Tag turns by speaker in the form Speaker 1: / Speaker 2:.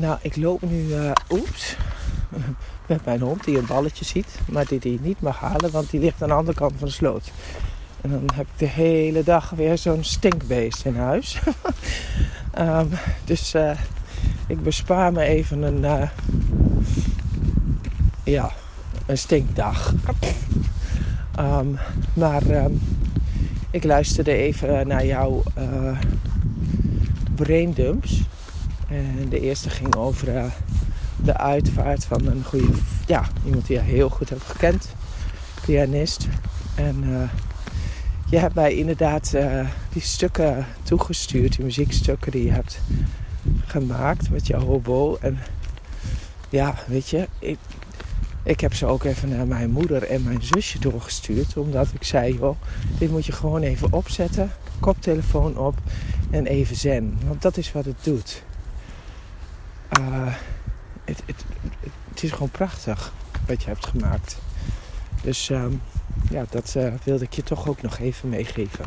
Speaker 1: Nou, ik loop nu, uh, oeps, met mijn hond die een balletje ziet, maar die die niet mag halen, want die ligt aan de andere kant van de sloot. En dan heb ik de hele dag weer zo'n stinkbeest in huis. um, dus uh, ik bespaar me even een, uh, ja, een stinkdag. Um, maar um, ik luisterde even naar jouw braindumps. En de eerste ging over uh, de uitvaart van een goede, ja, iemand die je heel goed hebt gekend, pianist. En uh, je hebt mij inderdaad die stukken toegestuurd, die muziekstukken die je hebt gemaakt met je hobo. En ja, weet je, ik, ik heb ze ook even naar mijn moeder en mijn zusje doorgestuurd. Omdat ik zei, joh, dit moet je gewoon even opzetten. Koptelefoon op en even zen. Want dat is wat het doet. Uh, het, het, het, is gewoon prachtig wat je hebt gemaakt. Dus um, ja, dat uh, wilde ik je toch ook nog even meegeven.